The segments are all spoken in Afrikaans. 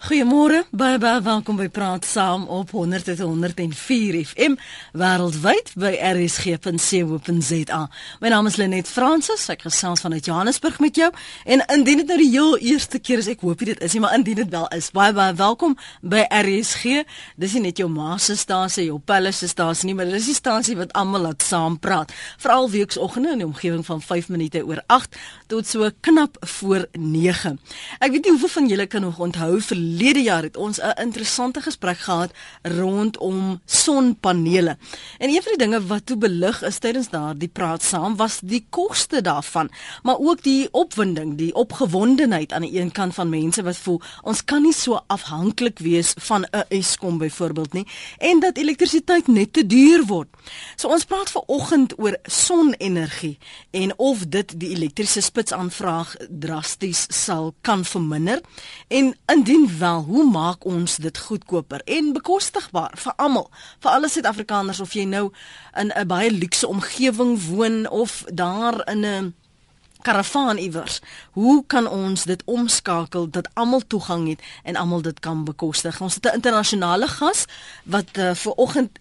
Goeiemôre, baie baie welkom by Praat Saam op 100.104 FM wêreldwyd by rsg.co.za. My naam is Lenet Fransis, ek gesels vanuit Johannesburg met jou en indien dit nou die heel eerste keer is, ek hoop dit is nie, maar indien dit wel is, baie baie welkom by RSG. Dis nie net jou ma se stasie, jou pelle se stasie nie, maar dis die stasie wat almal laat saam praat. Veral weekoggende in die omgewing van 5 minute oor 8 tot so knap voor 9. Ek weet nie hoeveel van julle kan nog onthou vir verlede jaar het ons 'n interessante gesprek gehad rondom sonpanele. En een van die dinge wat toe belig is tydens daardie praat saam was die koste daarvan, maar ook die opwinding, die opgewondenheid aan die een kant van mense wat voel ons kan nie so afhanklik wees van 'n Eskom byvoorbeeld nie en dat elektrisiteit net te duur word. So ons praat ver oggend oor sonenergie en of dit die elektriese spitsaanvraag drasties sal kan verminder en indien wel, hoe maak ons dit goedkoper en bekostigbaar vir almal, vir alle Suid-Afrikaners of jy nou in 'n baie luukse omgewing woon of daar in 'n karavaan iewers. Hoe kan ons dit omskakel dat almal toegang het en almal dit kan bekostig? Ons het 'n internasionale gas wat uh, ver oggend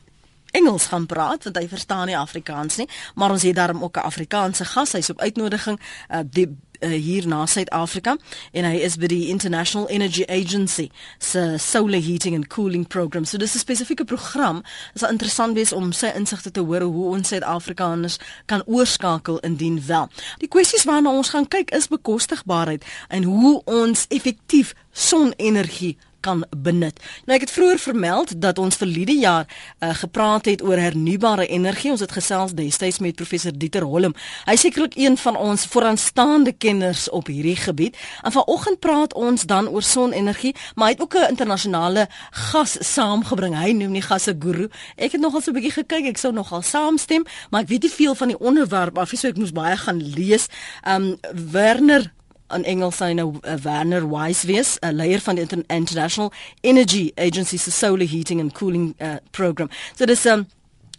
Engels gaan praat want hy verstaan nie Afrikaans nie, maar ons het daarom ook 'n Afrikaanse gas. Hy's op uitnodiging uh, die uh, hier na Suid-Afrika en hy is by die International Energy Agency se solar heating and cooling program. So dis 'n spesifieke program. Dit sal interessant wees om sy insigte te hoor hoe ons Suid-Afrikaners kan oorskakel indien wel. Die kwessies waarna ons gaan kyk is bekostigbaarheid en hoe ons effektief sonenergie kan benut. Nou ek het vroeër vermeld dat ons verlede jaar uh, gepraat het oor hernubare energie. Ons het gesels destyds met professor Dieter Holm. Hy is sekerlik een van ons vooraanstaande kenners op hierdie gebied. En vanoggend praat ons dan oor sonenergie, maar hy het ook 'n internasionale gas saamgebring. Hy noem die gasse guru. Ek het nogal so 'n bietjie gekyk. Ek sou nogal saamstem, maar ek weet nie veel van die onderwerp af nie, so ek moes baie gaan lees. Um Werner in Engels sy nou uh, Werner Wise wees, 'n leier van die Inter International Energy Agency se Solar Heating and Cooling uh, Program. So dis 'n um,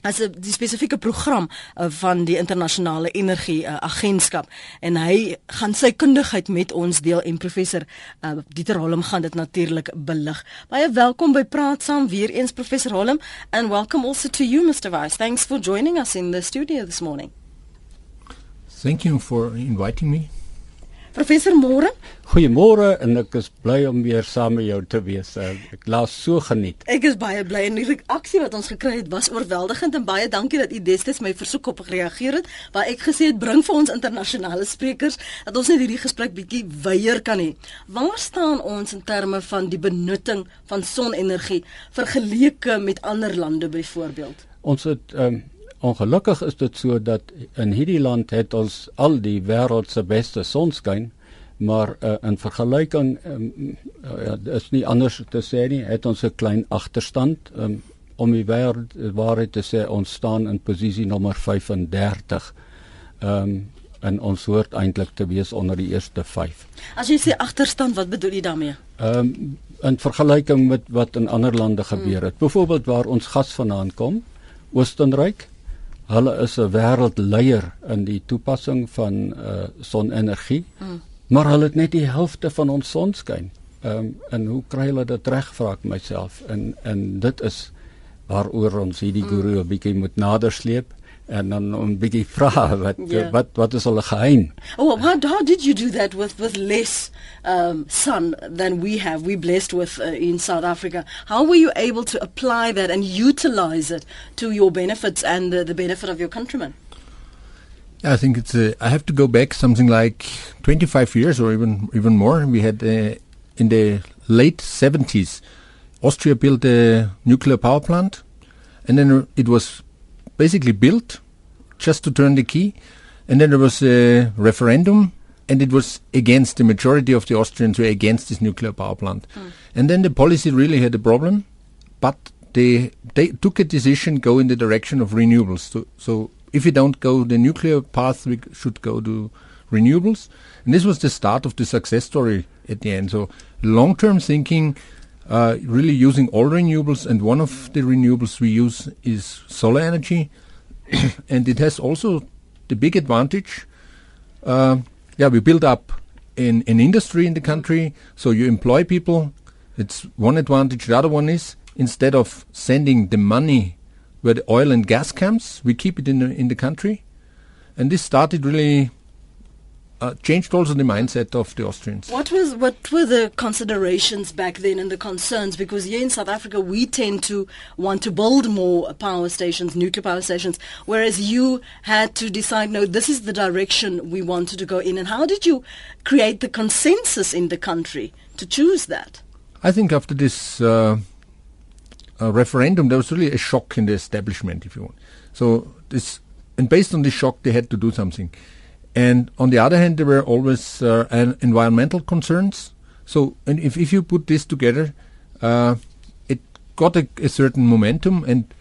as 'n spesifieke program uh, van die internasionale energie uh, agentskap en hy gaan sy kundigheid met ons deel en professor uh, Dieter Holm gaan dit natuurlik belig. Baie welkom by Praat Saam weer eens professor Holm and welcome also to you Mr. Wise. Thanks for joining us in the studio this morning. Thank you for inviting me. Professor Moore. Goeiemôre en ek is bly om weer saam met jou te wees. Eh, ek laat so geniet. Ek is baie bly en die reaksie wat ons gekry het was oorweldigend en baie dankie dat u destyds my versoek op gereageer het waar ek gesê het bring vir ons internasionale sprekers dat ons net hierdie gesprek bietjie weier kan hê. Waar staan ons in terme van die benutting van sonenergie vergeleke met ander lande byvoorbeeld? Ons het um, Ongelukkig is dit so dat in hierdie land het ons al die wêreld se beste sonskyn, maar uh, in vergelyking um, uh, is nie anders te sê nie, het ons 'n klein agterstand um, om die wêreld waarheid te sê ons staan in posisie nommer 35. Ehm um, en ons hoort eintlik te wees onder die eerste 5. As jy sê agterstand, wat bedoel jy daarmee? Ehm um, in vergelyking met wat in ander lande gebeur het. Hmm. Byvoorbeeld waar ons gas vandaan kom, Oostenryk, hulle is 'n wêreldleier in die toepassing van uh sonenergie. Mm. Maar hulle het net die helfte van ons sonskyn. Ehm um, en hoe kry hulle dit reg vra ek myself en en dit is waaroor ons hierdie guru mm. 'n bietjie moet nadersleep en dan 'n bietjie vra wat yeah. wat wat is hulle geheim? Oh, how, how did you do that with with less um, sun than we have? We blessed with uh, in South Africa. How were you able to apply that and utilize it to your benefits and the, the benefit of your countrymen? I think it's. Uh, I have to go back something like 25 years or even even more. We had uh, in the late 70s, Austria built a nuclear power plant, and then it was basically built just to turn the key. And then there was a referendum, and it was against the majority of the Austrians were against this nuclear power plant. Mm. And then the policy really had a problem, but they they took a decision go in the direction of renewables. So, so if we don't go the nuclear path, we should go to renewables. And this was the start of the success story at the end. So long-term thinking uh, really using all renewables, and one of the renewables we use is solar energy, and it has also the big advantage. Uh, yeah, we build up an, an industry in the country, so you employ people. It's one advantage. The other one is instead of sending the money where the oil and gas comes, we keep it in the, in the country. And this started really uh, changed also the mindset of the Austrians. What was what were the considerations back then and the concerns? Because here in South Africa, we tend to want to build more power stations, nuclear power stations, whereas you had to decide, no, this is the direction we wanted to go in. And how did you create the consensus in the country to choose that? I think after this uh, uh, referendum, there was really a shock in the establishment, if you want. So this, and based on this shock, they had to do something. And on the other hand, there were always uh, an environmental concerns. So, and if, if you put this together, uh, it got a, a, certain momentum. And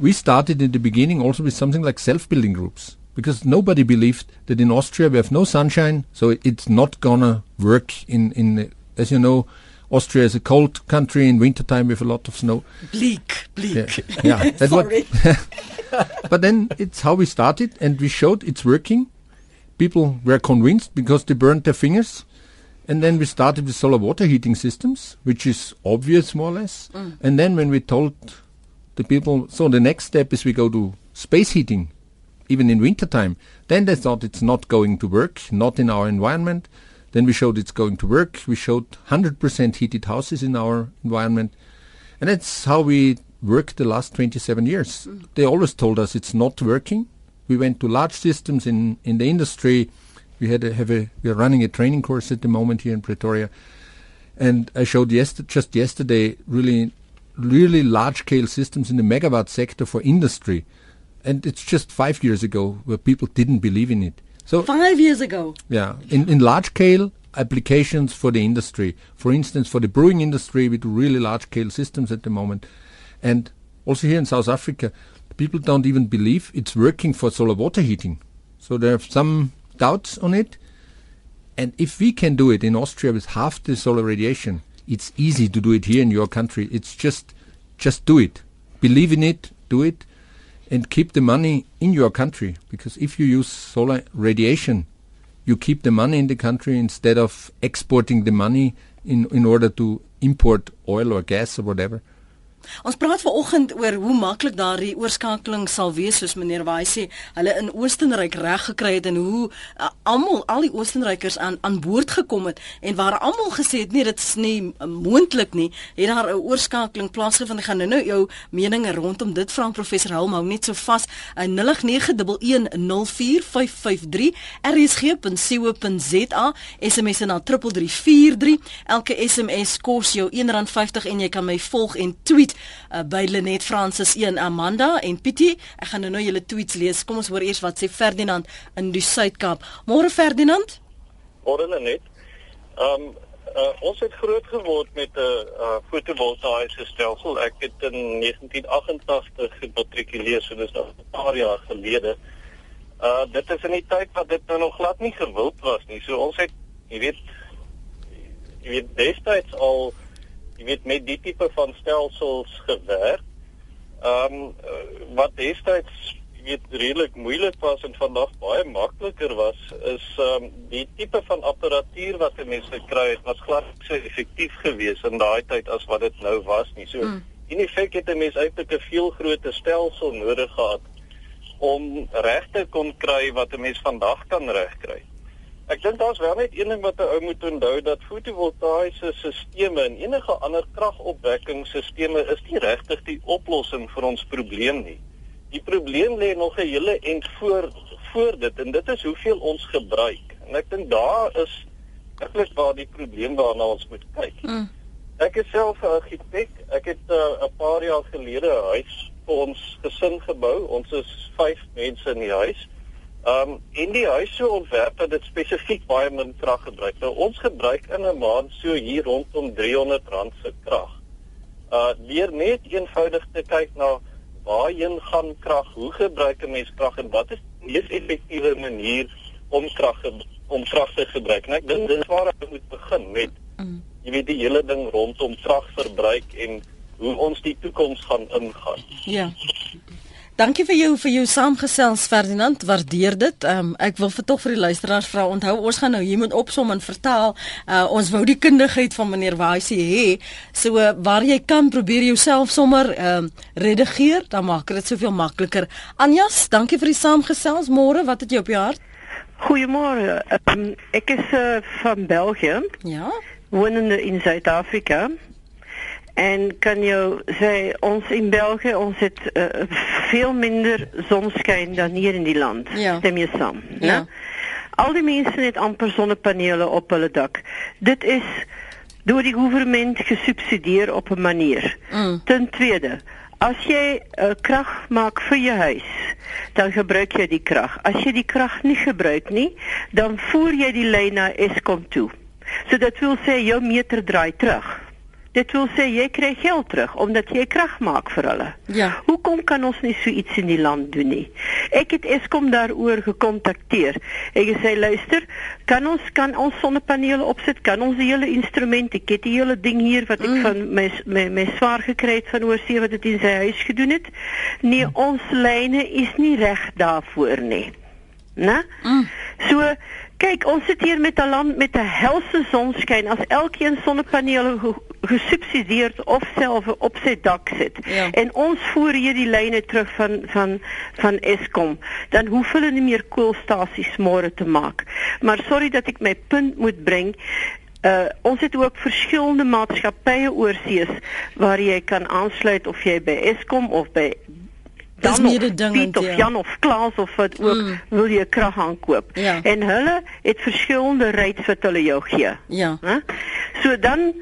we started in the beginning also with something like self-building groups because nobody believed that in Austria we have no sunshine, so it's not gonna work. In in as you know, Austria is a cold country in wintertime with a lot of snow. Bleak, bleak. Yeah, yeah. what. but then it's how we started, and we showed it's working people were convinced because they burned their fingers. And then we started with solar water heating systems, which is obvious more or less. Mm. And then when we told the people, so the next step is we go to space heating, even in wintertime, then they thought it's not going to work, not in our environment. Then we showed it's going to work. We showed 100% heated houses in our environment. And that's how we worked the last 27 years. Mm. They always told us it's not working. We went to large systems in, in the industry. We had a, have a we are running a training course at the moment here in Pretoria, and I showed yester- just yesterday really really large scale systems in the megawatt sector for industry, and it's just five years ago where people didn't believe in it. So five years ago. Yeah, in in large scale applications for the industry. For instance, for the brewing industry, we do really large scale systems at the moment, and also here in South Africa, people don't even believe it's working for solar water heating. So there are some doubts on it. And if we can do it in Austria with half the solar radiation, it's easy to do it here in your country. It's just, just do it. Believe in it, do it, and keep the money in your country. Because if you use solar radiation, you keep the money in the country instead of exporting the money in, in order to import oil or gas or whatever. Ons praat vanoggend oor hoe maklik daardie oorskakeling sal wees soos meneer Waai sê, hulle in Oostenryk reg gekry het en hoe uh, almal al die Oostenrykers aan aan boord gekom het en waar almal gesê het nee dit is nie uh, moontlik nie, het daar 'n oorskakeling plaasgevind. Ek gaan nou nou jou meninge rondom dit vra professor Helm hou net so vas. Uh, 0891104553 rsg.co.za SMS na 3343. Elke SMS kos jou R1.50 en jy kan my volg en tweet uh, by Lenet Francis 1 Amanda en Pietie. Ek gaan nou nou julle tweets lees. Kom ons hoor eers wat sê Ferdinand in die Suid-Kaap. Môre Ferdinand? Môre Lenet. Ehm um, uh, ons het groot geword met 'n uh, uh, fotovoltaïese stelsel. Ek het in 1988 gematrikuleer, so dis nou 'n paar jaar gelede. Uh dit is in die tyd wat dit nou nog glad nie gewild was nie. So ons het jy weet jy weet destyds al jy weet met die tipe van stelsels gewerk. Ehm um, wat destyds weet redelik moeilik was en vandag baie makliker was is ehm um, die tipe van apparatuur wat mense gekry het was glad so effektief geweest in daai tyd as wat dit nou was nie. So mm. in effek het 'n mens eintlik 'n veel groter stelsel nodig gehad om regte kon kry wat 'n mens vandag kan regkry. Ek dink daar's wel net een ding wat 'n ou moet onthou dat fotovoltaïese stelsels en enige ander kragopwekkingstelsels is nie regtig die oplossing vir ons probleem nie. Die probleem lê nog 'n hele end voor voor dit en dit is hoeveel ons gebruik. En ek dink daar is eintlik waar die probleem waarna ons moet kyk. Mm. Ek is self 'n argitek. Ek het uh, 'n paar jaar gelede 'n huis vir ons gesin gebou. Ons is 5 mense in die huis. Ehm um, in die huis so ontwerp dat dit spesifiek baie min krag gebruik. Nou ons gebruik in 'n maand so hier rondom R300 se krag. Uh leer net eenvoudig te kyk na waarheen gaan krag, hoe gebruik 'n mens krag en wat is die mees effektiewe manier om krag om krag te gebruik. Net dit is waar ek moet begin met. Mm. Jy weet die hele ding rondom kragverbruik en hoe ons die toekoms gaan ingaan. Ja. Dankie vir jou vir jou saamgesels Ferdinand, waardeer dit. Um, ek wil vir tog vir die luisteraars vra, onthou ons gaan nou hier moet opsom en vertaal. Uh, ons wou die kundigheid van meneer Waisi hê. So uh, waar jy kan probeer jouself sommer um, redigeer, dan maak dit soveel makliker. Anjas, dankie vir die saamgesels. Môre, wat het jy op jou hart? Goeiemôre. Um, ek is uh, van België. Ja. Wonende in Suid-Afrika. En kan jou sê ons in België ons het uh, veel minder sonskyn dan hier in die land. Ja. Stem jy saam? Ja. Al die mense het amper sonnepanele op hulle dak. Dit is deur die regering gesubsidieer op 'n manier. Mm. Ten tweede, as jy uh, krag maak vir jou huis, dan gebruik jy die krag. As jy die krag nie gebruik nie, dan voer jy die lyn na Eskom toe. So dit wil sê jou meter draai terug. Dit wil sê jy kry geld terug omdat jy krag maak vir hulle. Ja. Hoekom kan ons nie so iets in die land doen nie? Ek het Eskom daaroor gekontakteer. Ek het gesê luister, kan ons kan ons sonnepanele opsit? Kan ons die hele instrument, ek het die hele ding hier wat ek Mm. van my my my swaar gekry het van oorsee wat dit in sy huis gedoen het. Nee, ons lyne is nie reg daarvoor nie. Né? Mm. So kyk, ons sit hier met 'n land met 'n helse sonskyn. As elkeen sonnepanele ge gesubsidieer of self op sy dak Ja. en ons voer hier die lyne terug van van van Eskom, dan hoef hulle nie meer koolstasies môre te maak. Maar sorry dat ek my punt moet bring. Uh ons het ook verskillende maatskappye oorsees waar jy kan aansluit of jy by Eskom of by Dan of Piet of ja. Jan of Klaas of wat ook Mm. wil jy krag aankoop. Ja. En hulle het verskillende rates wat hulle jou gee. Ja. So dan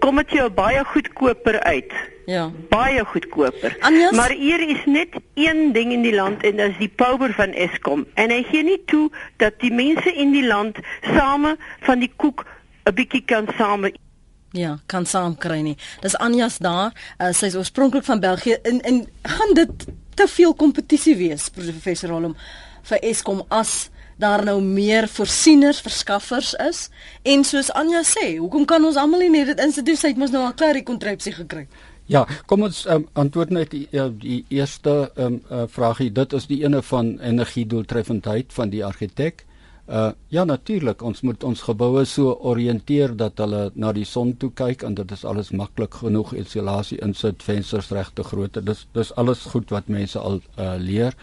kom dit jou baie goedkoper uit. Ja. Baie goedkoper. Agnes? Maar hier is net een ding in die land en dit is die power van Eskom. En hy gee nie toe dat die mense in die land same van die koek 'n bietjie kan same Ja, kan saam kry nie. Dis Anjas daar. Uh, sy is oorspronklik van België en en gaan dit te veel kompetisie wees professor Holm vir Eskom as daar nou meer voorsieners, verskaffers is en soos Anja sê, hoekom kan ons almal nie net dit instituut het mos nou al klaar die kontrapsie gekry. Ja, kom ons um, antwoord net die, uh, die eerste um, uh, vragie. Dit is die ene van energiedoeltreffendheid van die argitek. Uh ja natuurlik, ons moet ons geboue so oriënteer dat hulle na die son toe kyk en dit is alles maklik genoeg isolasie insit, vensters regte grootte. Dis dis alles goed wat mense al uh leer.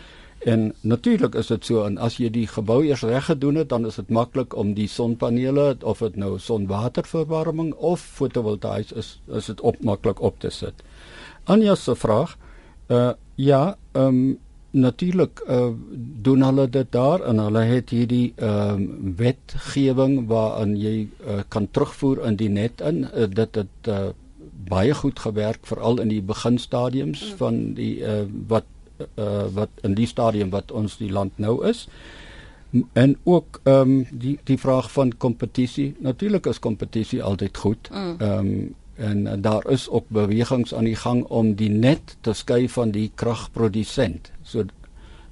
En natuurlik is dit so en as jy die gebou eers reg gedoen het, dan is dit maklik om die sonpanele of dit nou sonwaterverwarming of fotovoltaïs is, is dit op maklik op te sit. Anja se vraag, uh ja, ehm um, natuurlik uh doen hulle dit daar en hulle het hierdie ehm um, wetgewing waarin jy uh, kan terugvoer in die net in. Uh, dit het uh, baie goed gewerk veral in die beginstadiums mm. van die uh, wat uh, wat in die stadium wat ons die land nou is. En ook ehm um, die die vraag van kompetisie. Natuurlik is kompetisie altyd goed. Ehm mm. um, en, en daar is ook bewegings aan die gang om die net te skei van die kragprodusent. So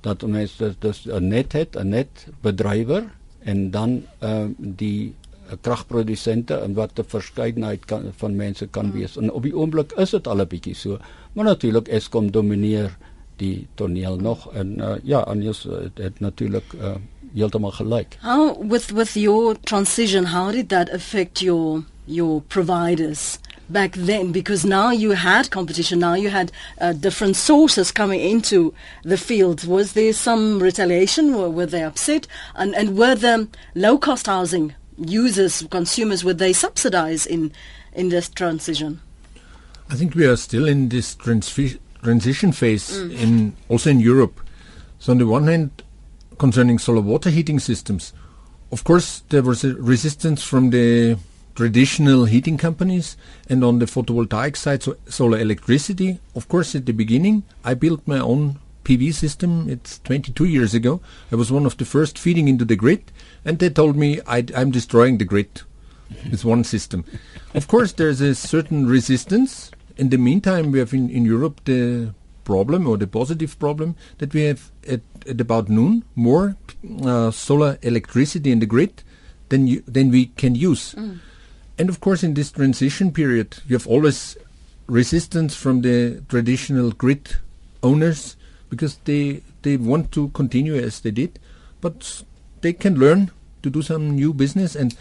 dat mense dus 'n net het, 'n net bedrywer en dan ehm um, die kragprodusente en wat 'n verskeidenheid kan van mense kan wees. En op die oomblik is dit al 'n bietjie so. Maar natuurlik Eskom domineer die toneel nog en uh, ja, Anjas het, het natuurlik uh, heeltemal gelyk. How with with your transition, how did that affect your your providers? back then because now you had competition now you had uh, different sources coming into the field was there some retaliation or were they upset and and were the low cost housing users consumers would they subsidize in in this transition I think we are still in this transi- transition phase mm. in also in Europe. So on the one hand concerning solar water heating systems of course there was a resistance from the traditional heating companies and on the photovoltaic side so solar electricity. Of course at the beginning i built my own pv system. It's 22 years ago. I was one of the first feeding into the grid and they told me i am destroying the grid. With one system. Of course there's a certain resistance in the meantime we have in, in europe the problem or the positive problem that we have at, at about noon more uh, solar electricity in the grid than you, than we can use mm. And of course, in this transition period, you have always resistance from the traditional grid owners because they they want to continue as they did, but they can learn to do some new business. And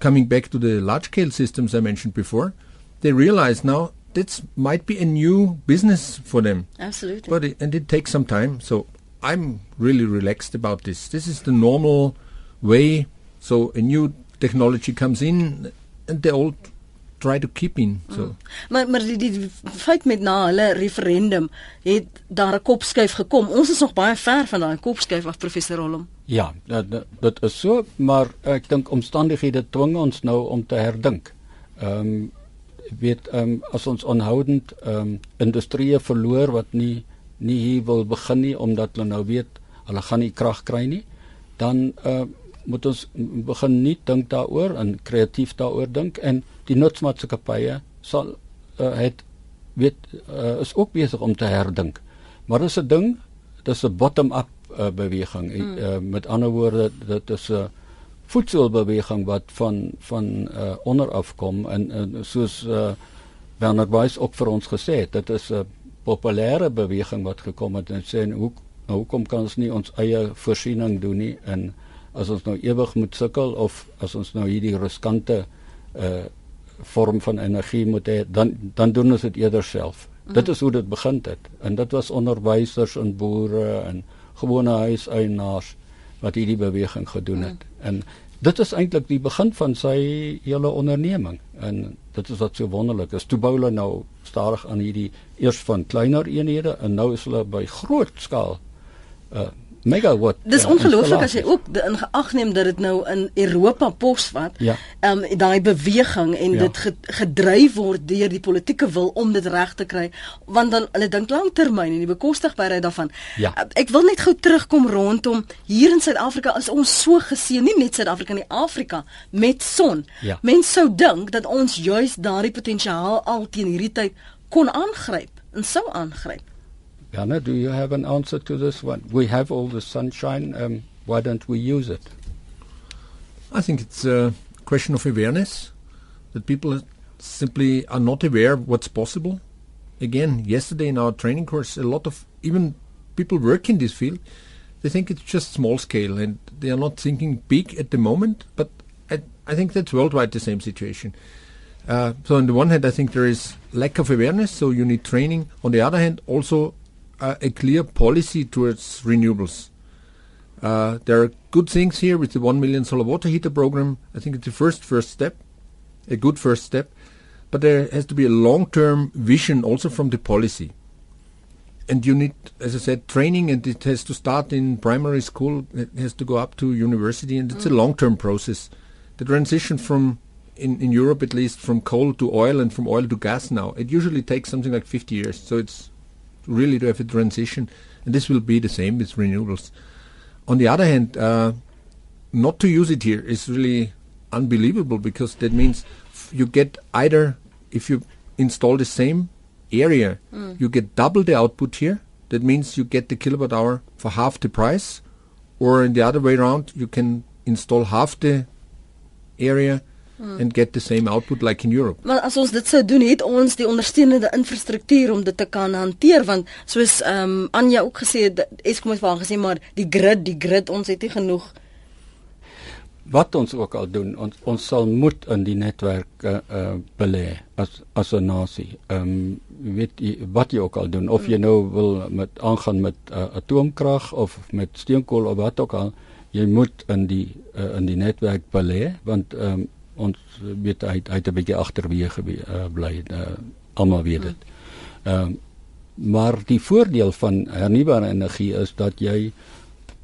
coming back to the large scale systems I mentioned before, they realize now this might be a new business for them. Absolutely. But it, and it takes some time. So I'm really relaxed about this. This is the normal way. So a new technology comes in, and the old try to keep in. So mm. maar maar die, die feit met na hulle referendum het daar 'n kopskuif gekom. Ons is nog baie ver van daai kopskuif af professor Hollom. Ja, dit dit is so, maar ek dink omstandighede dwing ons nou om te herdink. Ehm um, weet ehm um, as ons onhoudend ehm um, industrie verloor wat nie nie hier wil begin nie omdat hulle nou weet hulle gaan nie krag kry nie, dan uh, moet ons begin nie dink daaroor en kreatief daaroor dink en die nutsmaatskappye sal uh, het weet uh, is ook besig om te herdink. Maar dis 'n ding, dis 'n bottom-up uh, beweging. Mm. Uh, met ander woorde, dit is 'n voedselbeweging wat van van uh, onder af kom en, en soos uh, Bernard Weiss ook vir ons gesê het, dit is 'n populêre beweging wat gekom het en sê hoe hoekom kan ons nie ons eie voorsiening doen nie en as ons nou ewig moet sukkel of as ons nou hierdie riskante uh vorm van energie moet hê dan dan doen ons dit eerder self. Mm. Dit is hoe dit begin het en dit was onderwysers en boere en gewone huiseienaars wat hierdie beweging gedoen het. Mm. En dit is eintlik die begin van sy hele onderneming en dit is wat so wonderlik is. Toe bou hulle nou stadig aan hierdie eers van kleiner eenhede en nou is hulle by groot skaal uh megawatt. Dis ja, ongelooflik as jy ook in geag neem dat dit nou in Europa pos wat. Ja. Ehm um, daai beweging en ja. dit gedryf word deur die politieke wil om dit reg te kry want dan hulle dink lanktermyn en die bekostigbaarheid daarvan. Ja. Uh, ek wil net gou terugkom rondom hier in Suid-Afrika is ons so geseën nie net Suid-Afrika nie Afrika met son. Ja. Mense sou dink dat ons juis daardie potensiaal al teen hierdie tyd kon aangryp en sou aangryp. Jana, do you have an answer to this one? We have all the sunshine. Um, why don't we use it? I think it's a question of awareness that people simply are not aware of what's possible. Again, yesterday in our training course, a lot of even people work in this field, they think it's just small scale and they are not thinking big at the moment. But I, I think that's worldwide the same situation. Uh, so on the one hand, I think there is lack of awareness, so you need training. On the other hand, also uh, a clear policy towards renewables. Uh, there are good things here with the 1 million solar water heater program. I think it's the first first step, a good first step. But there has to be a long-term vision also from the policy. And you need, as I said, training, and it has to start in primary school. It has to go up to university, and it's mm. a long-term process. The transition from, in, in Europe at least, from coal to oil and from oil to gas now, it usually takes something like 50 years. So it's really to have a transition, and this will be the same with renewables. On the other hand, uh, not to use it here is really unbelievable because that means you get either if you install the same area, mm. you get double the output here. That means you get the kilowatt hour for half the price, or in the other way around, you can install half the area hmm. and get the same output like in Europe. Maar as ons dit sou doen, het ons die ondersteunende infrastruktuur om dit te kan hanteer want soos ehm um, Anja ook gesê het, Eskom het wel gesê maar die grid, die grid ons het nie genoeg wat ons ook al doen ons ons sal moet in die netwerk uh, uh belê as as 'n nasie. Ehm um, weet jy wat jy ook al doen of jy nou wil met aangaan met uh, atoomkrag of met steenkool of wat ook al jy moet in die uh, in die netwerk belê want ehm um, ons weet hy hy het 'n bietjie agterweë gebly uh, uh, almal weet dit. Ehm uh, maar die voordeel van hernubare energie is dat jy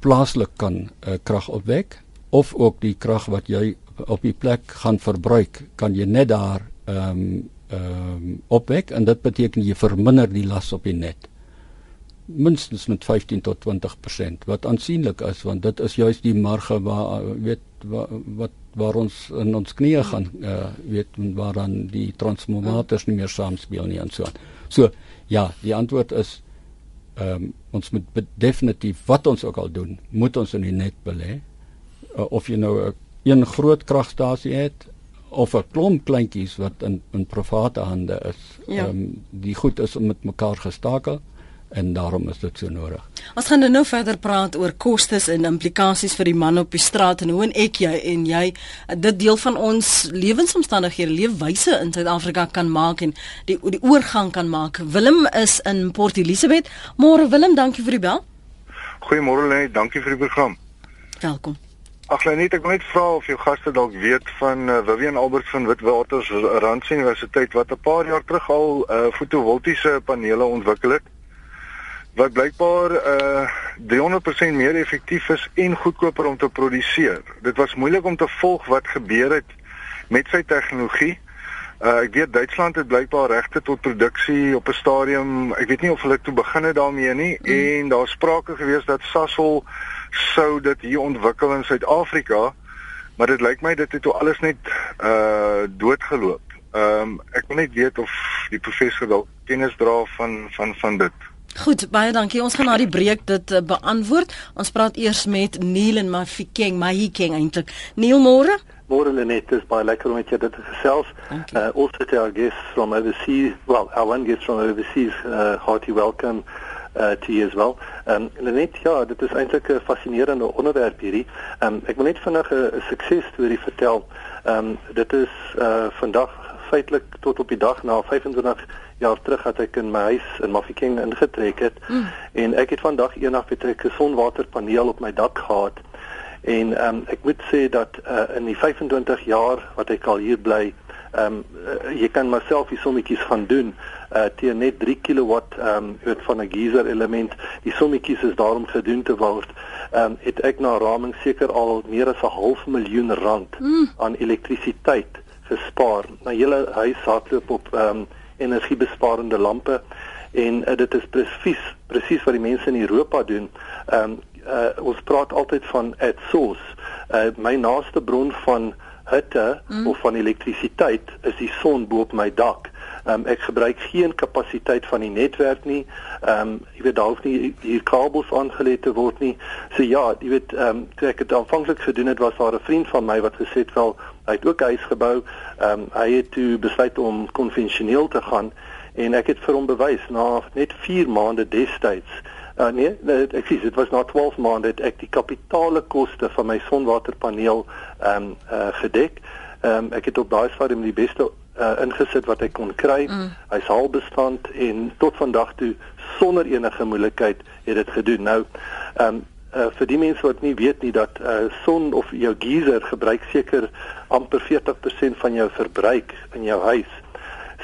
plaaslik kan uh, krag opwek of ook die krag wat jy op die plek gaan verbruik kan jy net daar ehm um, ehm um, opwek en dit beteken jy verminder die las op die net minstens met 15 tot 20% wat aansienlik is want dit is juist die marge waar weet wat wat waar ons in ons knieë gaan uh, weet waar dan die transformators nie meer saamspeel nie en so aan. So ja, die antwoord is ehm um, ons moet definitief wat ons ook al doen, moet ons in die net belê. Uh, of jy nou 'n een groot kragstasie het of 'n klomp kleintjies wat in in private hande is. Ja. Ehm ja. um, die goed is om met mekaar gestakel en daarom is dit so nodig. Ons gaan nou verder praat oor kostes en implikasies vir die man op die straat en hoe en ek jy en jy dit deel van ons lewensomstandighede, leefwyse in Suid-Afrika kan maak en die die oorgang kan maak. Willem is in Port Elizabeth. Môre Willem, dankie vir die bel. Goeiemôre Lenet, dankie vir die program. Welkom. Ag Lenet, ek wil net vra of jou gaste dalk weet van uh, Vivian Albert van Witwaters Rand Universiteit wat 'n paar jaar terug al uh, fotovoltiese panele ontwikkel het wat blykbaar uh 300% meer effektief is en goedkoper om te produseer. Dit was moeilik om te volg wat gebeur het met sy tegnologie. Uh ek weet Duitsland het blykbaar regte tot produksie op 'n stadium. Ek weet nie of hulle toe begin het daarmee nie mm. en daar sprake gewees dat Sasol sou dit hier ontwikkel in Suid-Afrika, maar dit lyk my dit het toe alles net uh doodgeloop. Ehm um, ek wil net weet of die professor dalk kennis dra van van van dit. Goed, baie dankie. Ons gaan na die breek dit uh, beantwoord. Ons praat eers met Neil en Mafikeng, Mahikeng eintlik. Neil môre? Môre Lenet, dis baie lekker om met jou te gesels. Uh also to our guests from overseas, well, our one guest from overseas, uh hearty welcome uh to you as well. Um Lenet, ja, dit is eintlik 'n fascinerende onderwerp hierdie. Um ek wil net vinnig 'n sukses storie vertel. Um dit is uh vandag feitelik tot op die dag na 25 jaar terug het ek in my huis in Mafeking ingetrek het mm. en ek het vandag eendag betrek 'n sonwaterpaneel op my dak gehad en um, ek moet sê dat uh, in die 25 jaar wat ek al hier bly ehm um, uh, jy kan myself die sommetjies gaan doen uh teen net 3 kW ehm um, uit van 'n geyser element die sommetjies is daarom gedoen te word ehm um, het ek na raming seker al meer as 'n half miljoen rand mm. aan elektrisiteit gespaar. My hele huis hardloop op ehm um, energiebesparende lampe en uh, dit is presies presies wat die mense in Europa doen. Ehm um, uh, ons praat altyd van at source. Uh, my naaste bron van hitte mm. of van elektrisiteit is die son bo op my dak. Um, ek gebruik geen kapasiteit van die netwerk nie. Ehm um, jy weet daar hoef nie hier kabels aangelê te word nie. So ja, jy weet ehm um, toe ek dit aanvanklik gedoen het was daar 'n vriend van my wat gesê het wel hy het ook huis gebou. Ehm um, hy het toe besluit om konvensioneel te gaan en ek het vir hom bewys na net 4 maande destyds Uh, nee, nee, ek sê dit was na 12 maande het ek die kapitale koste van my sonwaterpaneel ehm um, uh, gedek. Ehm um, ek het op daai stadium die beste uh, ingesit wat ek kon kry. Mm. Hy's al bestand en tot vandag toe sonder enige moeilikheid het dit gedoen. Nou ehm um, uh, vir die mense wat nie weet nie dat uh, son of jou geyser gebruik seker amper 40% van jou verbruik in jou huis.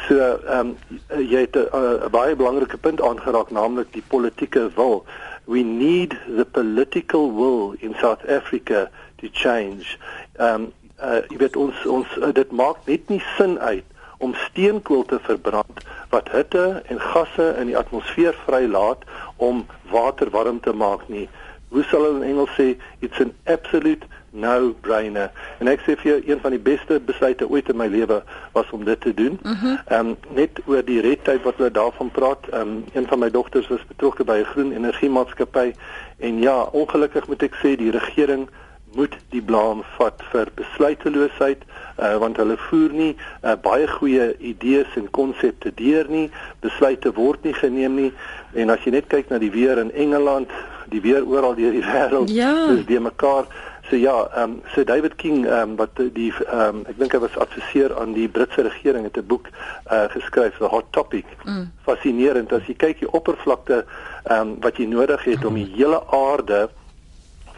So ehm um, jy het 'n baie belangrike punt aangeraak naamlik die politieke wil. We need the political will in South Africa to change. Ehm um, uh, jy weet ons ons uh, dit maak net nie sin uit om steenkool te verbrand wat hitte en gasse in die atmosfeer vrylaat om water warm te maak nie. Hoe sal hulle in Engels sê it's an absolute no-brainer. En ek sê vir jou een van die beste besluite ooit in my lewe was om dit te doen. Mhm. Ehm mm um, net oor die redtyd wat hulle daarvan praat. Ehm um, een van my dogters was betrokke by 'n groen energiemaatskappy en ja, ongelukkig moet ek sê die regering moet die blame vat vir besluiteloosheid uh, want hulle voer nie uh, baie goeie idees en konsepte deur nie besluite word nie geneem nie en as jy net kyk na die weer in Engeland die weer oral deur die wêreld ja. is die mekaar so ja um, so David King um, wat die um, ek dink hy was adviseur aan die Britse regering het 'n boek uh, geskryf the hot topic mm. fascinerend as jy kyk die oppervlakte um, wat jy nodig het om die hele aarde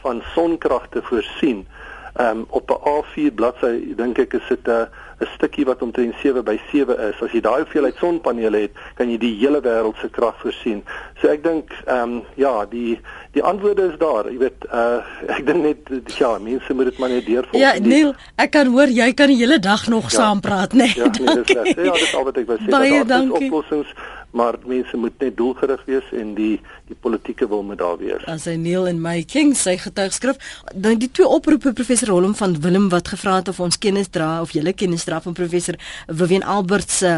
van sonkrag te voorsien. Ehm um, op 'n A4 bladsy dink ek is dit 'n 'n stukkie wat omtrent 7 by 7 is. As jy daai hoeveelheid sonpanele het, kan jy die hele wêreld se krag voorsien. So ek dink ehm um, ja, die die antwoorde is daar. Jy weet, uh ek dink net ja, mense moet dit maar net deurvolg. Ja, Neil, ek kan hoor jy kan die hele dag nog ja, saam praat, nee. Ja, nee, dis reg. Ja, dit is al wat ek wou sê. Baie dankie. Oplossings maar mense moet net doelgerig wees en die die politieke wil moet daar wees. As hy Neil en my King sy getuigskrif, dan die twee oproepe professor Holm van Willem wat gevra het of ons kennis dra of julle kennis dra van professor Vivian Albert se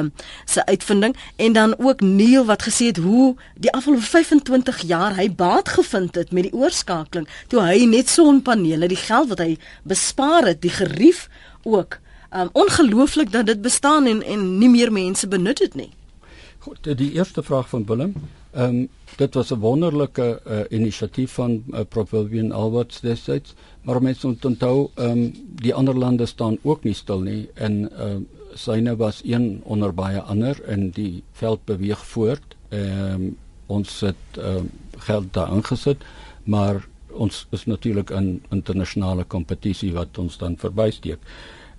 se uitvinding en dan ook Neil wat gesê het hoe die afgelope 25 jaar hy baat gevind het met die oorskakeling toe hy net sonpanele, die geld wat hy bespaar het, die gerief ook. Um ongelooflik dat dit bestaan en en nie meer mense benut dit nie. Goed, die eerste vraag van Willem. Ehm um, dit was 'n wonderlike uh, inisiatief van uh, Prof William Alberts destyds, maar mense moet onthou ehm um, die ander lande staan ook nie stil nie en ehm uh, syne was een onder baie ander en die veld beweeg voort. Ehm um, ons het ehm um, geld daar ingesit, maar ons is natuurlik in internasionale kompetisie wat ons dan verbysteek.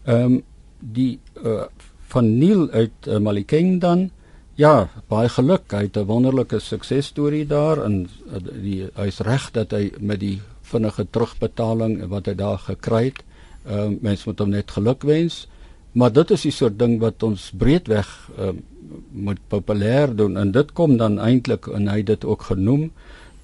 Ehm um, die uh, van Neil uit uh, Malikeng dan Ja, baie geluk. Hy het 'n wonderlike suksesstorie daar en uh, die hy's reg dat hy met die vinnige terugbetaling wat hy daar gekry het, ehm uh, mense moet hom net geluk wens. Maar dit is die soort ding wat ons breedweg uh, moet populêr doen en dit kom dan eintlik en hy het dit ook genoem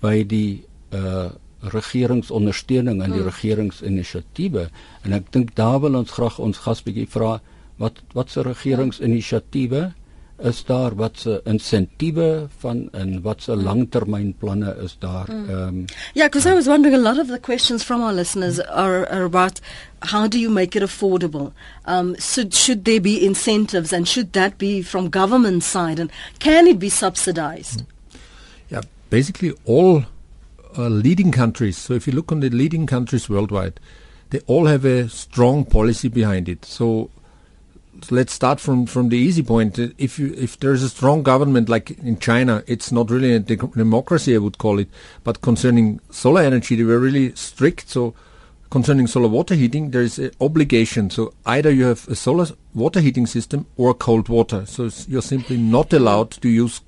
by die uh regeringsondersteuning en die mm. regeringsinisiatiewe en ek dink daar wil ons graag ons gas bietjie vra wat wat se regeringsinisiatiewe is daar wat se insentiewe van en wat se langtermynplanne is daar mm. um Yeah, because I was wondering a lot of the questions from our listeners are, are about how do you make it affordable? Um so should there be incentives and should that be from government side and can it be subsidized? Yeah, basically all uh, leading countries so if you look on the leading countries worldwide they all have a strong policy behind it. So let's start from from the easy point. If you if there's a strong government like in China, it's not really a de- democracy, I would call it. But concerning solar energy, they were really strict. So concerning solar water heating, there is an obligation. So either you have a solar water heating system or cold water. So you're simply not allowed to use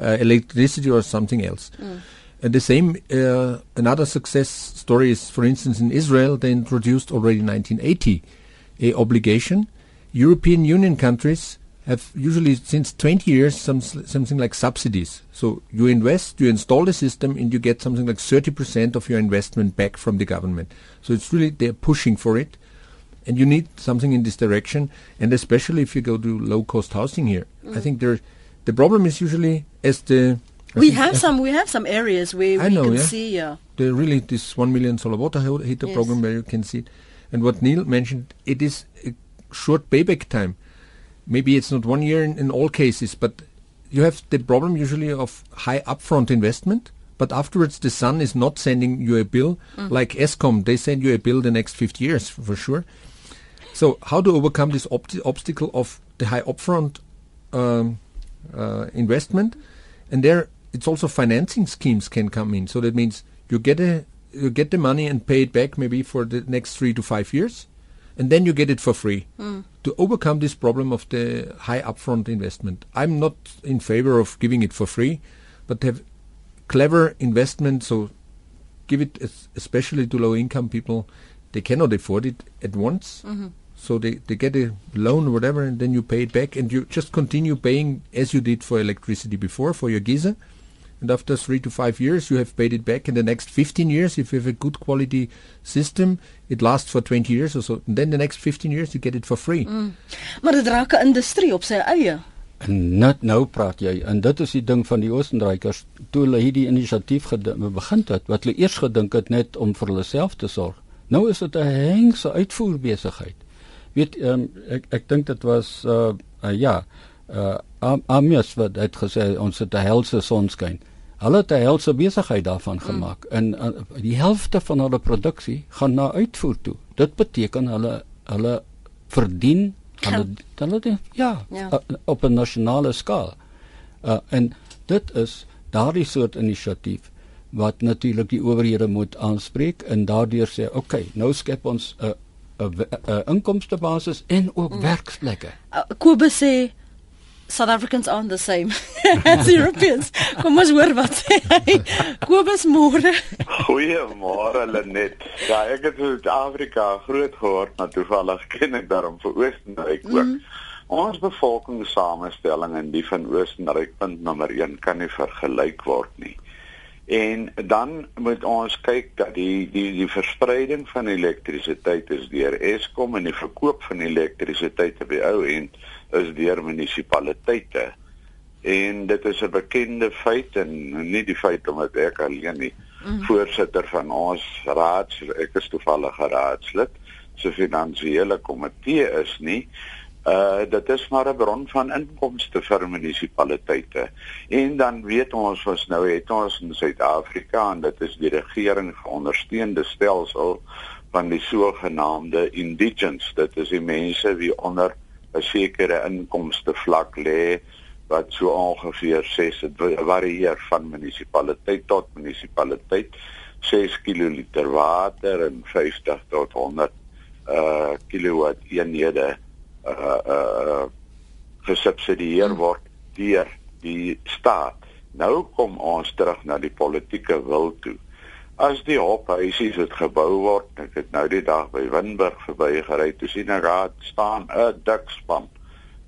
uh, electricity or something else. Mm. And the same, uh, another success story is, for instance, in Israel, they introduced already in 1980 a obligation European Union countries have usually since 20 years some, something like subsidies. So you invest, you install the system, and you get something like 30% of your investment back from the government. So it's really they're pushing for it, and you need something in this direction. And especially if you go to low-cost housing here, mm. I think there, the problem is usually as the I we have some we have some areas where I we know, can yeah. see yeah. The really this one million solar water heater yes. program where you can see it. And what Neil mentioned, it is short payback time. Maybe it's not one year in, in all cases, but you have the problem usually of high upfront investment, but afterwards the sun is not sending you a bill mm. like Escom. They send you a bill the next 50 years for sure. So how to overcome this ob- obstacle of the high upfront um, uh, investment? And there, it's also financing schemes can come in. So that means you get a you get the money and pay it back maybe for the next three to five years and then you get it for free. Mm. To overcome this problem of the high upfront investment, I'm not in favor of giving it for free, but have clever investment. So give it especially to low income people. They cannot afford it at once. Mm-hmm. So they, they get a loan or whatever, and then you pay it back, and you just continue paying as you did for electricity before for your geyser and after three to five years you have paid it back. In the next 15 years if you have a good quality system it lasts for 20 years or so. And then the next 15 years you get it for free. Mm. maar dit raak 'n industrie op sy eie. En net nou praat jy en dit is die ding van die oostenrykers toe hulle hierdie inisiatief begin het wat hulle eers gedink het net om vir hulle self te sorg. Nou is dit 'n hengse uitvoerbesigheid. Weet um, ek ek dink dit was uh, uh, ja uh Amias wat het gesê ons het 'n helse sonskyn. Hulle het 'n helse besigheid daarvan hmm. gemaak mm. en uh, die helfte van hulle produksie gaan na uitvoer toe. Dit beteken hulle hulle verdien hulle hulle ja, ja. Uh, op 'n nasionale skaal. Uh en dit is daardie soort inisiatief wat natuurlik die owerhede moet aanspreek en daardeur sê, "Oké, okay, nou skep ons 'n 'n inkomste basis en ook mm. werksplekke." Uh, Kobus sê South Africans aren't the same as Europeans. Kom ons hoor wat sê hy. Kobus môre. Goeiemôre Lenet. Ja, ek het in Suid-Afrika groot geword, maar toevallig ken ek daarom vir Oostenryk ook. Mm. Ons bevolkingssamestelling en die van Oostenryk punt nommer 1 kan nie vergelyk word nie. En dan moet ons kyk dat die die die verspreiding van elektrisiteit is deur Eskom en die verkoop van elektrisiteit op die ou end is deur munisipaliteite. En dit is 'n bekende feit en nie die feit omdat ek alleen nie mm. voorsitter van ons raad, ek is toevallig raadslid, so finansiële komitee is nie. Uh dit is maar 'n bron van inkomste vir munisipaliteite. En dan weet ons ons nou het ons in Suid-Afrika en dit is die regering geondersteunde stelsel van die sogenaamde indigents. Dit is die mense wie onder 'n sekere inkomste vlak lê wat so ongeveer 6 varieer van munisipaliteit tot munisipaliteit 6 kl water en 50 tot 100 uh kilowatt eenhede uh uh gesubsidieer hmm. word deur die staat. Nou kom ons terug na die politieke wil toe. As die hophuisies het gebou word, ek het nou die dag by Winburg verbygery, toe sien ek daar staan 'n dik span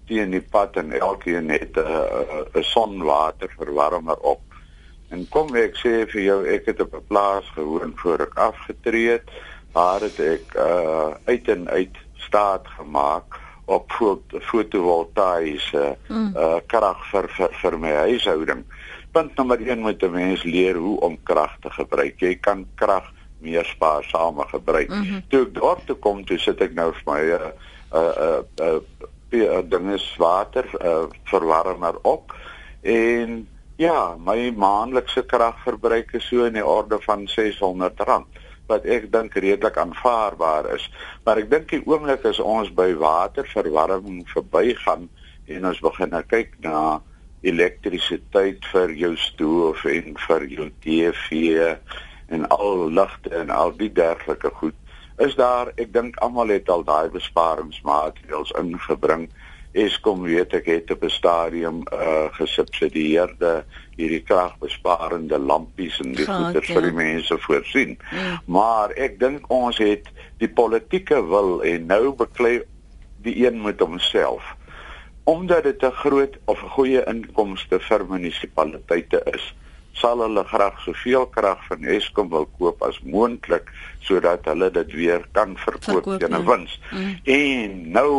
teen die pad en elkeen het 'n uh, 'n sonwater verwarmer op. En kom ek sê vir jou, ek het op 'n plaas gewoon voor ek afgetree het, waar het ek uh uit en uit staat gemaak op fotovoltaïese mm. uh krag vir, vir vir my huishouding. Punt nommer 1 moet 'n mens leer hoe om krag te gebruik. Jy kan krag meer spaarsame gebruik. Mm -hmm. Toe ek daar toe kom, toe sit ek nou vir my 'n uh, 'n uh, uh, uh, uh, ding is water uh, verwarmer op en ja, my maandelikse kragverbruik is so in die orde van R600 wat ek dink redelik aanvaarbaar is. Maar ek dink die oomblik as ons by waterverwarming verbygaan en ons begin nou kyk na elektrisiteit vir jou stoof en vir jou TV en al ligte en al die dergelike goed is daar ek dink almal het al daai besparingsmaatreëls ingebring Eskom weet ek het op 'n stadium uh gesubsidieerde hierdie kragbesparende lampies en die goeder vir die mense voorsien. Mm. Maar ek dink ons het die politieke wil en nou beklei die een met homself. Omdat dit 'n groot of 'n goeie inkomste vir munisipaliteite is sal hulle graag soveel krag van Eskom wil koop as moontlik sodat hulle dit weer kan verkoop teen 'n ja. wins. Mm. En nou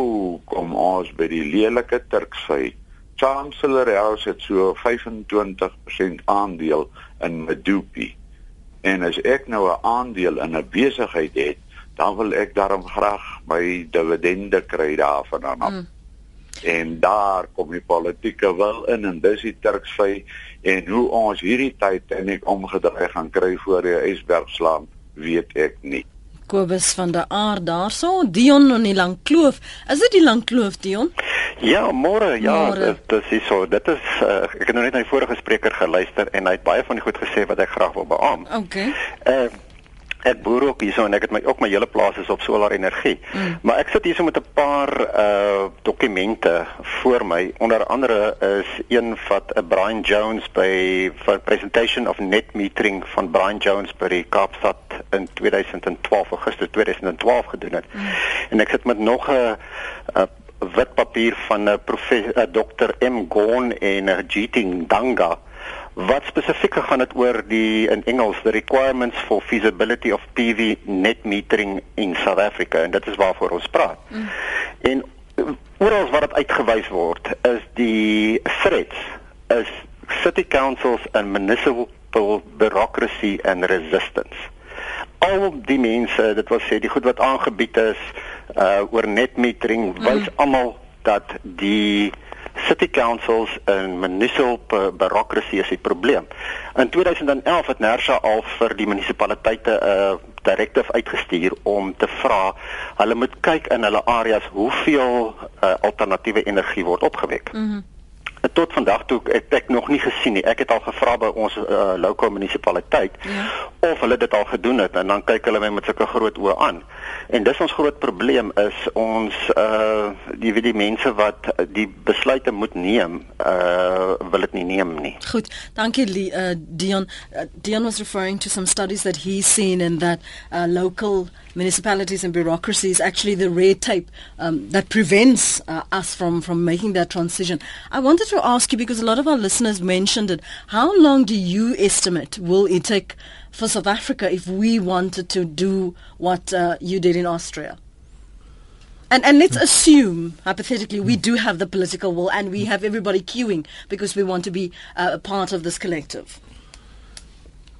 kom ons by die lelike Turksy. Chancellor House het so 25% aandeel in Medupi. En as ek nou 'n aandeel in 'n besigheid het, dan wil ek daarom graag my dividende kry daarvan af. Mm en daar kom die politieke wil in en dis die Turksvy en hoe ons hierdie tyd en ek omgedraai gaan kry voor die Esbergslaan weet ek nie. Kobus van der Aar daarso Dion in die lang kloof. Is dit die lang kloof Dion? Ja, môre. Ja, dit is so. Dit is uh, ek het nou net na die vorige spreker geluister en hy het baie van die goed gesê wat ek graag wil beamoen. Okay. Uh ek boer ook hierso en ek het my ook my hele plaas is op solar energie. Mm. Maar ek sit hierso met 'n paar uh dokumente voor my. Onder andere is een wat 'n uh, Brian Jones by vir presentation of net metering van Brian Jones by die Kaapstad in 2012 Augustus 2012 gedoen het. Mm. En ek sit met nog 'n uh, wit papier van 'n uh, professor uh, Dr M Gone en uh, Jeeting Danga wat spesifiek gegaan het oor die in Engels the requirements for feasibility of PV net metering in South Africa en dit is waarvoor ons praat. Mm. En oral wat dit uitgewys word is die threats is city councils and municipal bureaucracy and resistance. Al die mense, dit wil sê die goed wat aangebied is uh oor net metering wys mm. almal dat die city councils en municipal bureaucracy is die probleem. In 2011 het Nersa al vir die munisipaliteite 'n uh, direktief uitgestuur om te vra hulle moet kyk in hulle areas hoeveel uh, alternatiewe energie word opgewek. Mm -hmm tot vandag toe ek ek nog nie gesien nie. Ek het al gevra by ons uh, lokale munisipaliteit ja. of hulle dit al gedoen het en dan kyk hulle my met sulke groot oë aan. En dis ons groot probleem is ons uh die wie die mense wat die besluite moet neem, uh wil dit nie neem nie. Goed. Dankie uh, Dion. Uh, Dion was referring to some studies that he's seen and that uh, local municipalities and bureaucracies actually the red tape um, that prevents uh, us from from making that transition. I wanted to ask you because a lot of our listeners mentioned it. How long do you estimate will it take for South Africa if we wanted to do what uh, you did in Austria? And and let's assume hypothetically we do have the political will and we have everybody queuing because we want to be uh, a part of this collective.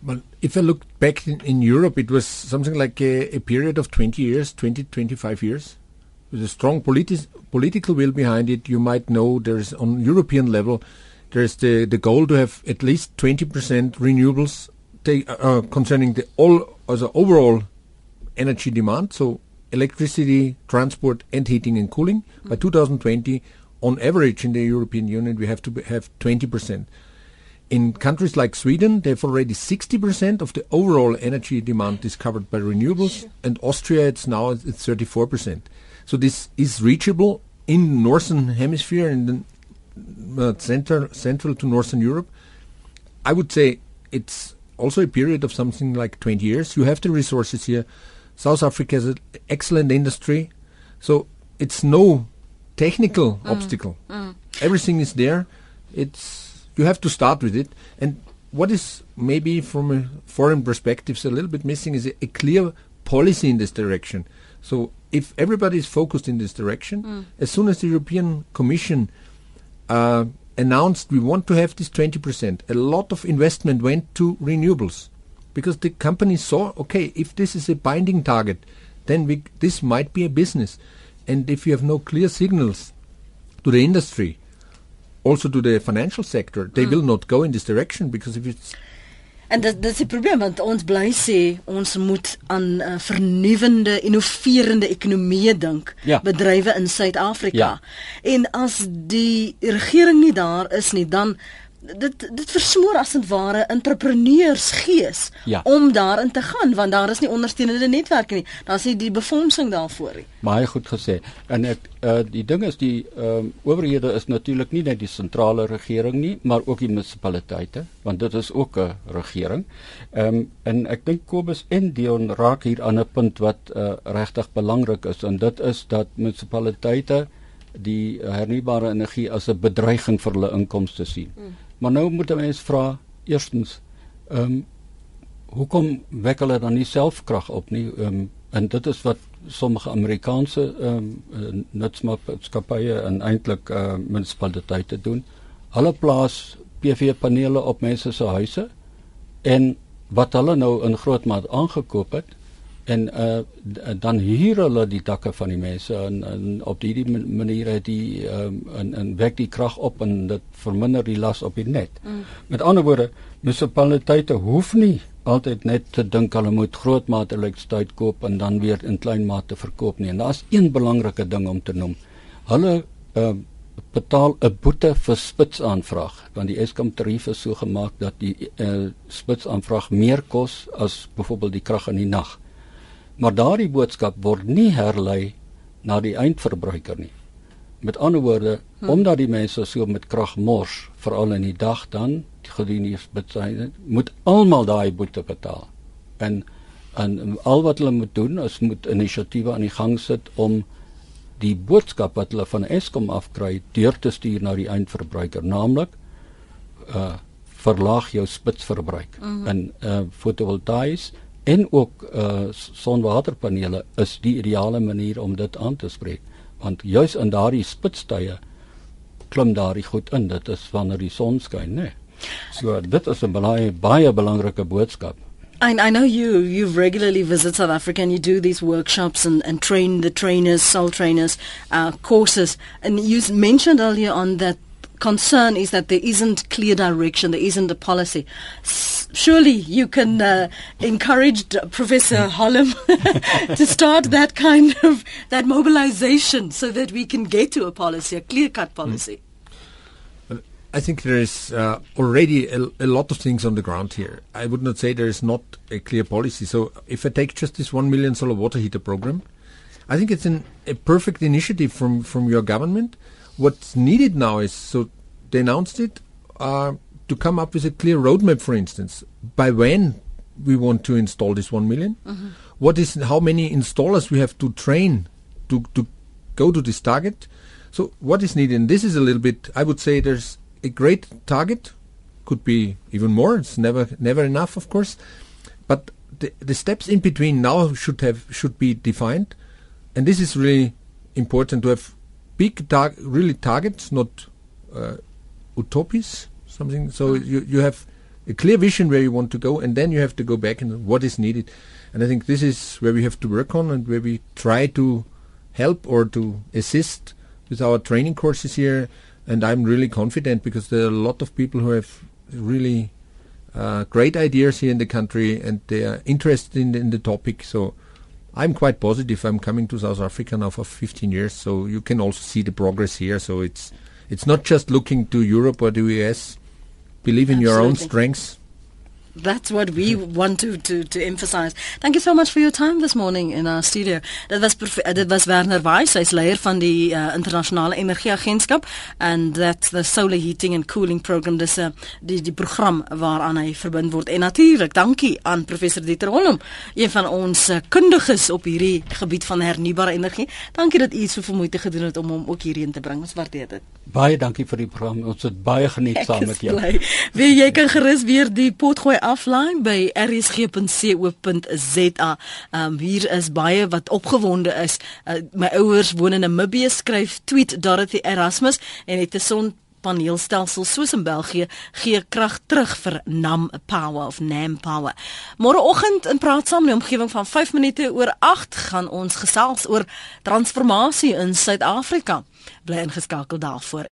Well, if I look back in, in Europe, it was something like a, a, period of 20 years, 20, 25 years. With a strong politi- political will behind it, you might know there's on European level, there's the, the goal to have at least 20% renewables take, uh, concerning the all as overall energy demand. So electricity, transport, and heating and cooling. Mm-hmm. By 2020, on average in the European Union, we have to be, have 20%. In countries like Sweden, they have already 60% of the overall energy demand is covered by renewables, sure. and Austria, it's now it's 34%. So this is reachable in northern hemisphere in the uh, center, central to northern Europe. I would say it's also a period of something like 20 years. You have the resources here. South Africa has an excellent industry, so it's no technical mm. obstacle. Mm. Everything is there. It's you have to start with it. And what is maybe from a foreign perspective a little bit missing is a, a clear policy in this direction. So if everybody is focused in this direction, mm. as soon as the European Commission uh, announced we want to have this 20%, a lot of investment went to renewables because the companies saw, okay, if this is a binding target, then we, this might be a business. And if you have no clear signals to the industry, also to the financial sector, they mm. will not go in this direction because if it's En dit dit is die probleem want ons bly sê ons moet aan uh, vernuwende, innoverende ekonomieë dink, ja. bedrywe in Suid-Afrika. Ja. En as die regering nie daar is nie, dan dit dit versmoor as 'n ware entrepreneursgees ja. om daarin te gaan want daar is nie ondersteunende netwerke nie. Daar's nie die befondsing daarvoor nie. Baie goed gesê. En ek uh die ding is die ehm um, owerhede is natuurlik nie net die sentrale regering nie, maar ook die munisipaliteite want dit is ook 'n regering. Ehm um, en ek dink Kobus en Dion raak hier aan 'n punt wat uh regtig belangrik is en dit is dat munisipaliteite die hernubare energie as 'n bedreiging vir hulle inkomste sien. Mm. Maar nou moet 'n mens vra eerstens ehm um, hoekom wek hulle dan nie self krag op nie? Ehm um, en dit is wat sommige Amerikaanse ehm um, nutsmaatskappye en eintlik ehm uh, munisipaliteite doen. Hulle plaas PV-panele op mense se huise en wat hulle nou in groot maat aangekoop het en uh, dan huur hulle die dakke van die mense en, en op hierdie manier het die um, en en wek die krag op en dit verminder die las op die net. Mm. Met ander woorde, munisipaliteite hoef nie altyd net te dink hulle moet groot mate elektrisiteit koop en dan weer in klein mate verkoop nie. En daar's een belangrike ding om te noem. Hulle uh, betaal 'n boete vir spitsaanvraag want die Eskom tarief is so gemaak dat die uh, spitsaanvraag meer kos as byvoorbeeld die krag in die nag. Maar daardie boodskap word nie herlei na die eindverbruiker nie. Met ander woorde, hm. omdat die mense so met krag mors, veral in die dag dan, die gedienis beteken, moet almal daai boete betaal. En en al wat hulle moet doen is moet inisiatiewe aan die gang sit om die boodskap wat hulle van Eskom afkry deur te stuur na die eindverbruiker, naamlik uh verlaag jou spitsverbruik. Mm -hmm. En uh fotovoltaïs en ook uh sonwaterpanele is die ideale manier om dit aan te spreek want juis in daardie spitstye klim daardie goed in dit is wanneer die son skyn nê so dit is 'n baie baie belangrike boodskap I, I know you you regularly visit South Africa and you do these workshops and, and train the trainers, soul trainers, uh, courses. And you mentioned earlier on that concern is that there isn't clear direction, there isn't a policy. S- surely you can uh, encourage Professor Holm to start that kind of that mobilization so that we can get to a policy, a clear-cut policy. Mm. I think there is uh, already a, a, lot of things on the ground here. I would not say there is not a clear policy. So if I take just this one million solar water heater program, I think it's an, a perfect initiative from, from your government what's needed now is so they announced it uh, to come up with a clear roadmap, for instance, by when we want to install this one million. Mm-hmm. What is how many installers we have to train to to go to this target. So what is needed? And this is a little bit. I would say there's a great target. Could be even more. It's never never enough, of course. But the the steps in between now should have should be defined, and this is really important to have big really targets, not uh, utopias, something. So mm. you you have a clear vision where you want to go, and then you have to go back and what is needed. And I think this is where we have to work on, and where we try to help or to assist with our training courses here. And I'm really confident because there are a lot of people who have really uh, great ideas here in the country and they are interested in the, in the topic. So I'm quite positive. I'm coming to South Africa now for 15 years, so you can also see the progress here. So it's it's not just looking to Europe or the US. Believe in Absolutely. your own strengths That's what we want to to to emphasize. Thank you so much for your time this morning in our studio. Dit was dit was Werner Weiss, hy's leier van die uh, internasionale energieagentskap and that the solar heating and cooling program dis 'n uh, die die program waaraan hy verbind word. En natuurlik, dankie aan professor Dieter Holm, een van ons uh, kundiges op hierdie gebied van hernubare energie. Dankie dat u so veel moeite gedoen het om hom ook hierheen te bring. Ons waardeer dit. Baie dankie vir die program. Ons het baie geniet Ek saam met jou. Wie jy kan gerus weer die potgooi aflaai by rsg.co.za. Ehm um, hier is baie wat opgewonde is. Uh, my ouers woon in Namibië, skryf tweet Dorothy Erasmus en het 'n son paneelstelsel soos in België gee krag terug vir Nam Power of Nam Power. Môreoggend in praat saam in die omgewing van 5 minute oor 8 gaan ons gesels oor transformasie in Suid-Afrika. Bly ingeskakel daarvoor.